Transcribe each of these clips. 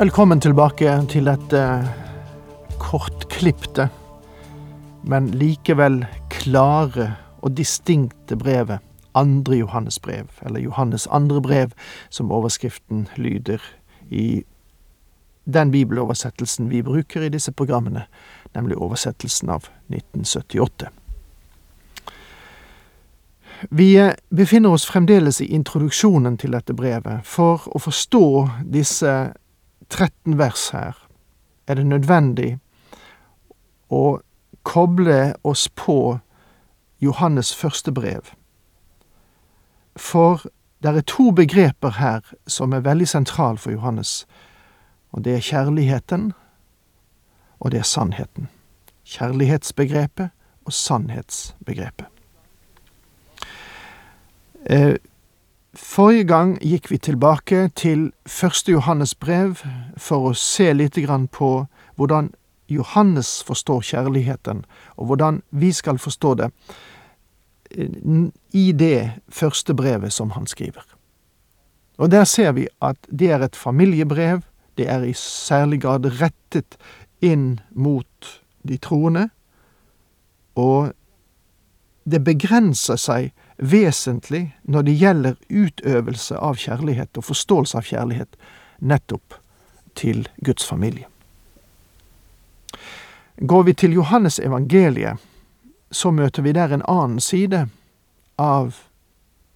Velkommen tilbake til dette kortklipte, men likevel klare og distinkte brevet, andre Johannes brev, eller Johannes andre brev, som overskriften lyder i den bibeloversettelsen vi bruker i disse programmene, nemlig oversettelsen av 1978. Vi befinner oss fremdeles i introduksjonen til dette brevet. For å forstå disse 13 vers her, er det nødvendig å koble oss på Johannes første brev. For det er to begreper her som er veldig sentral for Johannes, og det er kjærligheten, og det er sannheten. Kjærlighetsbegrepet og sannhetsbegrepet. Eh, Forrige gang gikk vi tilbake til første Johannes brev for å se litt på hvordan Johannes forstår kjærligheten, og hvordan vi skal forstå det i det første brevet som han skriver. Og der ser vi at det er et familiebrev, det er i særlig grad rettet inn mot de troende, og det begrenser seg vesentlig når det gjelder utøvelse av kjærlighet og forståelse av kjærlighet nettopp til Guds familie. Går vi til Johannes evangeliet, så møter vi der en annen side av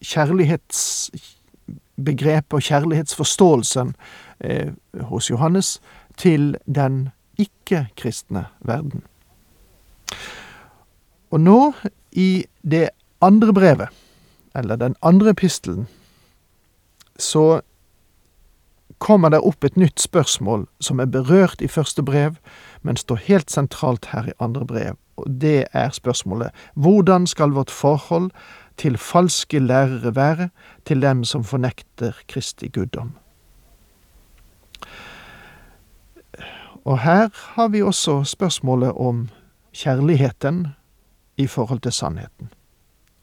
kjærlighetsbegrepet og kjærlighetsforståelsen eh, hos Johannes til den ikke-kristne verden. Og nå, i det andre brevet, eller den andre epistelen, så kommer det opp et nytt spørsmål som er berørt i første brev, men står helt sentralt her i andre brev, og det er spørsmålet hvordan skal vårt forhold til falske lærere være, til dem som fornekter Kristi guddom? Og her har vi også spørsmålet om kjærligheten i forhold til sannheten.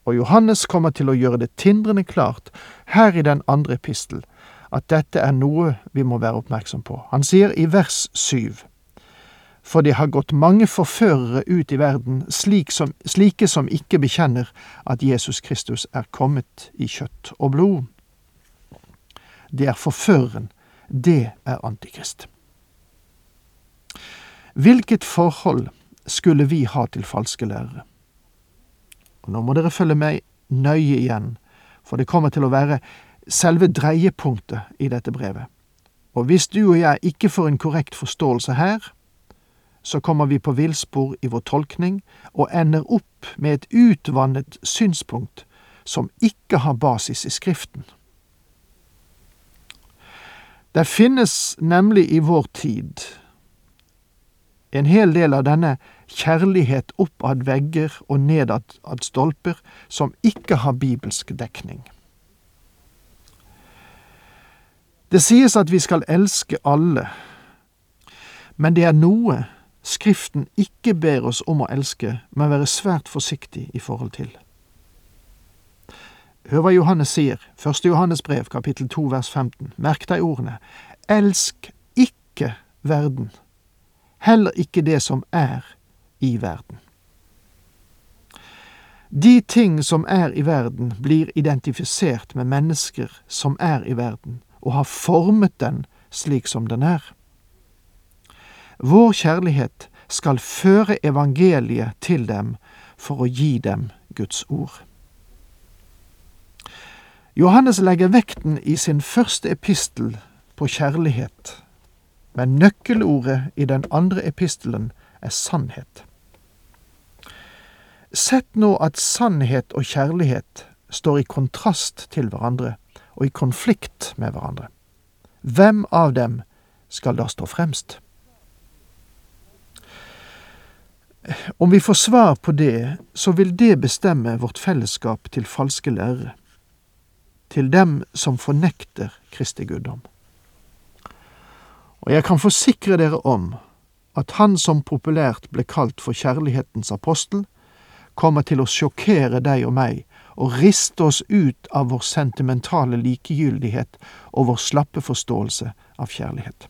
Og Johannes kommer til å gjøre det tindrende klart her i den andre epistel at dette er noe vi må være oppmerksom på. Han sier i vers syv for det har gått mange forførere ut i verden, slik som, slike som ikke bekjenner at Jesus Kristus er kommet i kjøtt og blod. Det er forføreren, det er Antikrist. Hvilket forhold skulle vi ha til falske lærere? Og nå må dere følge meg nøye igjen, for det kommer til å være selve dreiepunktet i dette brevet. Og hvis du og jeg ikke får en korrekt forståelse her, så kommer vi på villspor i vår tolkning og ender opp med et utvannet synspunkt som ikke har basis i Skriften. Det finnes nemlig i vår tid en hel del av denne kjærlighet oppad vegger og nedad stolper som ikke har bibelsk dekning. Det sies at vi skal elske alle, men det er noe Skriften ikke ber oss om å elske, men være svært forsiktig i forhold til. Hør hva Johannes sier, første Johannes brev, kapittel 2, vers 15. Merk deg ordene. Elsk ikke verden, heller ikke det som er i verden. De ting som er i verden, blir identifisert med mennesker som er i verden, og har formet den slik som den er. Vår kjærlighet skal føre evangeliet til dem for å gi dem Guds ord. Johannes legger vekten i sin første epistel på kjærlighet, men nøkkelordet i den andre epistelen er sannhet. Sett nå at sannhet og kjærlighet står i kontrast til hverandre og i konflikt med hverandre. hvem av dem skal da stå fremst? Om vi får svar på det, så vil det bestemme vårt fellesskap til falske lærere, til dem som fornekter Kristi guddom. Og jeg kan forsikre dere om at han som populært ble kalt for kjærlighetens apostel, kommer til å sjokkere deg og meg og riste oss ut av vår sentimentale likegyldighet og vår slappe forståelse av kjærlighet.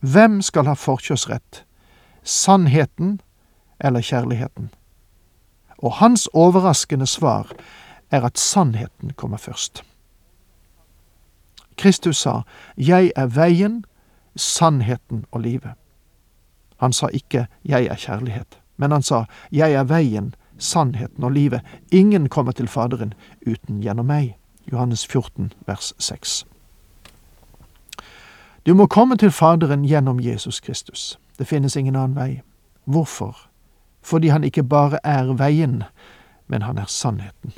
Hvem skal ha forkjørsrett, sannheten eller kjærligheten? Og hans overraskende svar er at sannheten kommer først. Kristus sa, Jeg er veien, sannheten og livet. Han sa ikke Jeg er kjærlighet, men han sa Jeg er veien, sannheten og livet. Ingen kommer til Faderen uten gjennom meg. Johannes 14, vers 6. Du må komme til Faderen gjennom Jesus Kristus. Det finnes ingen annen vei. Hvorfor? Fordi han ikke bare er veien, men han er sannheten.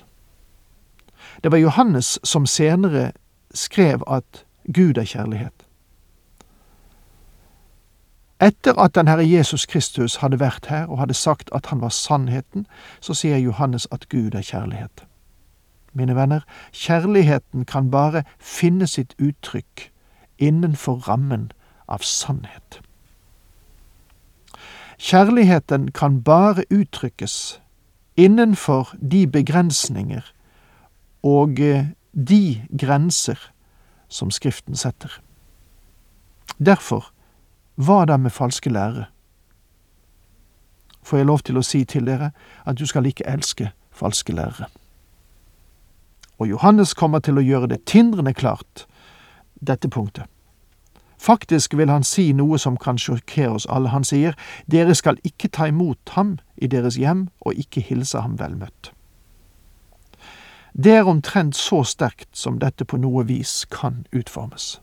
Det var Johannes som senere skrev at Gud er kjærlighet. Etter at den Herre Jesus Kristus hadde vært her og hadde sagt at han var sannheten, så sier Johannes at Gud er kjærlighet. Mine venner, kjærligheten kan bare finne sitt uttrykk innenfor rammen av sannhet. Kjærligheten kan bare uttrykkes innenfor de begrensninger og eh, de grenser som Skriften setter. Derfor hva da med falske lærere? Får jeg lov til å si til dere at du skal ikke elske falske lærere. Og Johannes kommer til å gjøre det tindrende klart, dette punktet. Faktisk vil han si noe som kan sjokkere oss alle. Han sier, dere skal ikke ta imot ham i deres hjem og ikke hilse ham vel møtt. Det er omtrent så sterkt som dette på noe vis kan utformes.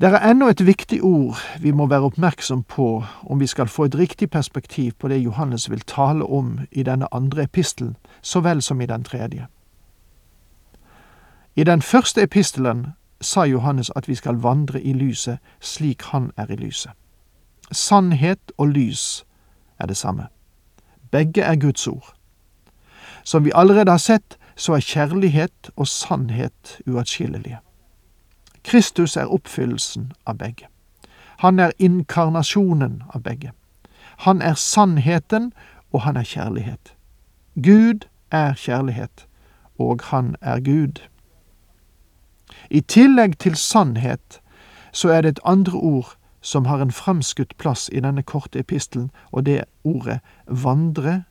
Det er ennå et viktig ord vi må være oppmerksom på om vi skal få et riktig perspektiv på det Johannes vil tale om i denne andre epistelen, så vel som i den tredje. I den første epistelen sa Johannes at vi skal vandre i lyset slik han er i lyset. Sannhet og lys er det samme. Begge er Guds ord. Som vi allerede har sett, så er kjærlighet og sannhet uatskillelige. Kristus er oppfyllelsen av begge. Han er inkarnasjonen av begge. Han er sannheten, og han er kjærlighet. Gud er kjærlighet, og han er Gud. I tillegg til sannhet, så er det et andre ord som har en fremskutt plass i denne korte epistelen, og det er ordet vandre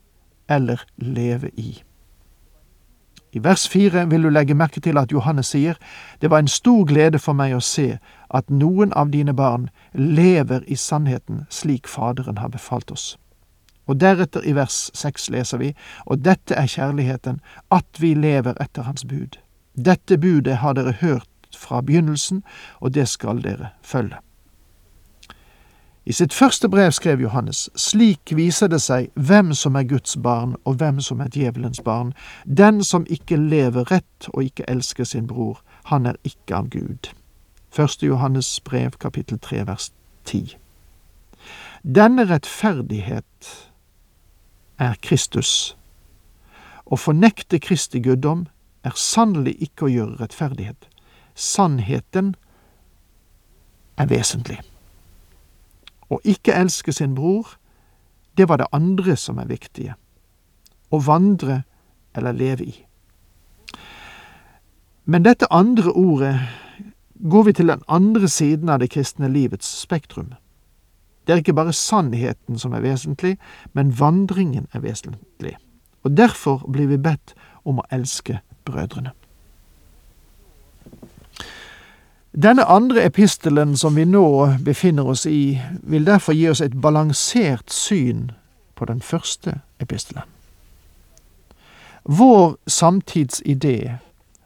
eller leve i. I vers fire vil du legge merke til at Johannes sier, Det var en stor glede for meg å se at noen av dine barn lever i sannheten slik Faderen har befalt oss. Og deretter i vers seks leser vi, Og dette er kjærligheten, at vi lever etter Hans bud. Dette budet har dere hørt fra begynnelsen, og det skal dere følge. I sitt første brev skrev Johannes, slik viser det seg hvem som er Guds barn og hvem som er djevelens barn. Den som ikke lever rett og ikke elsker sin bror, han er ikke av Gud. Første Johannes brev, kapittel tre, vers ti. Denne rettferdighet er Kristus. Å fornekte Kristi guddom er sannelig ikke å gjøre rettferdighet. Sannheten er vesentlig. Å ikke elske sin bror, det var det andre som er viktige. Å vandre eller leve i. Men dette andre ordet går vi til den andre siden av det kristne livets spektrum. Det er ikke bare sannheten som er vesentlig, men vandringen er vesentlig. Og derfor blir vi bedt om å elske brødrene. Denne andre epistelen som vi nå befinner oss i, vil derfor gi oss et balansert syn på den første epistelen. Vår samtidsidé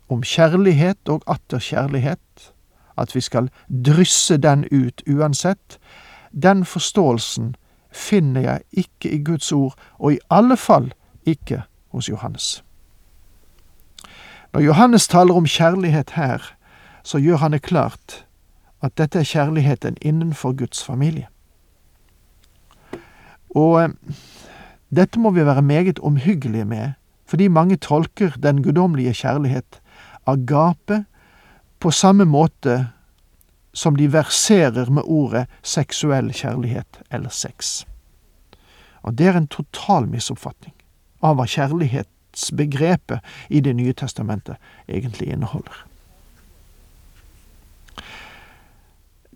om kjærlighet og atter kjærlighet, at vi skal drysse den ut uansett, den forståelsen finner jeg ikke i Guds ord, og i alle fall ikke hos Johannes. Når Johannes taler om kjærlighet her, så gjør han det klart at dette er kjærligheten innenfor Guds familie. Og eh, dette må vi være meget omhyggelige med, fordi mange tolker den guddommelige kjærlighet, agape, på samme måte som de verserer med ordet seksuell kjærlighet eller sex. Og det er en total misoppfatning av hva kjærlighetsbegrepet i Det nye testamentet egentlig inneholder.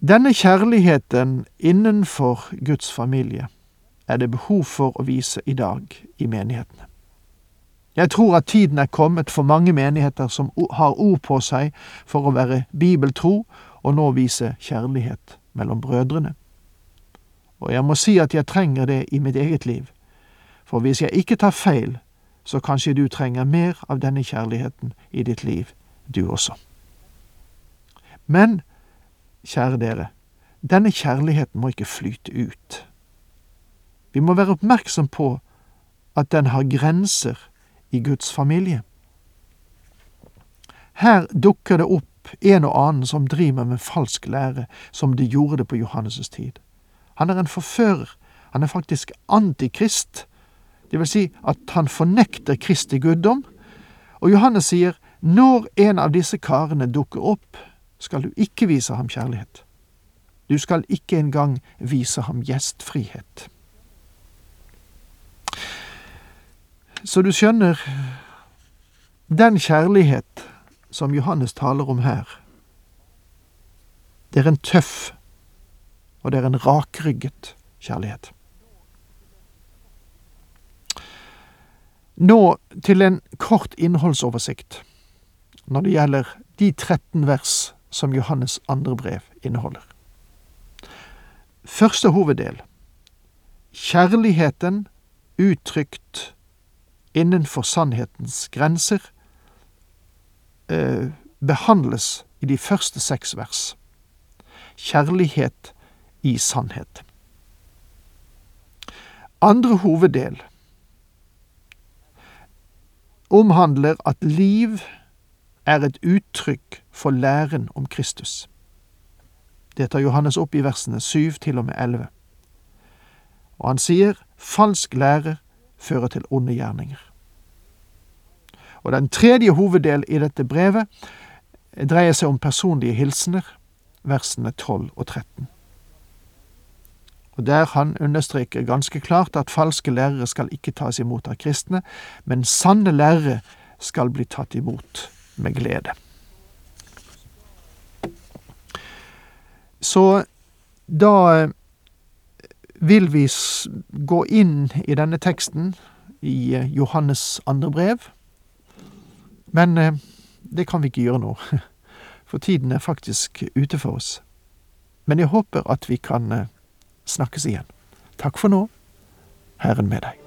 Denne kjærligheten innenfor Guds familie er det behov for å vise i dag i menighetene. Jeg tror at tiden er kommet for mange menigheter som har ord på seg for å være bibeltro og nå vise kjærlighet mellom brødrene. Og jeg må si at jeg trenger det i mitt eget liv, for hvis jeg ikke tar feil, så kanskje du trenger mer av denne kjærligheten i ditt liv, du også. Men, kjære dere, denne kjærligheten må ikke flyte ut. Vi må være oppmerksom på at den har grenser i Guds familie. Her dukker det opp en og annen som driver med falsk lære, som de gjorde det på Johannes' tid. Han er en forfører. Han er faktisk antikrist. Det vil si at han fornekter Kristi guddom. Og Johannes sier, når en av disse karene dukker opp, skal du ikke vise ham kjærlighet. Du skal ikke engang vise ham gjestfrihet. Så du skjønner, den kjærlighet som Johannes taler om her, det er en tøff og det er en rakrygget kjærlighet. Nå til en kort innholdsoversikt når det gjelder de 13 vers som Johannes andre brev inneholder. Første hoveddel Kjærligheten uttrykt innenfor sannhetens grenser eh, behandles i de første seks vers. Kjærlighet i sannhet. Andre hoveddel omhandler at liv er et uttrykk for læren om Kristus. Det tar Johannes opp i versene syv til og med elleve. Og han sier falsk lære fører til onde gjerninger. Og den tredje hoveddel i dette brevet dreier seg om personlige hilsener, versene 12 og 13 og der han understreker ganske klart at falske lærere skal ikke tas imot av kristne, men sanne lærere skal bli tatt imot med glede. Så da eh, vil vi gå inn i denne teksten i eh, Johannes andre brev, men eh, det kan vi ikke gjøre nå, for tiden er faktisk ute for oss. Men jeg håper at vi kan snakkes igjen. Takk for nå. Herren med deg.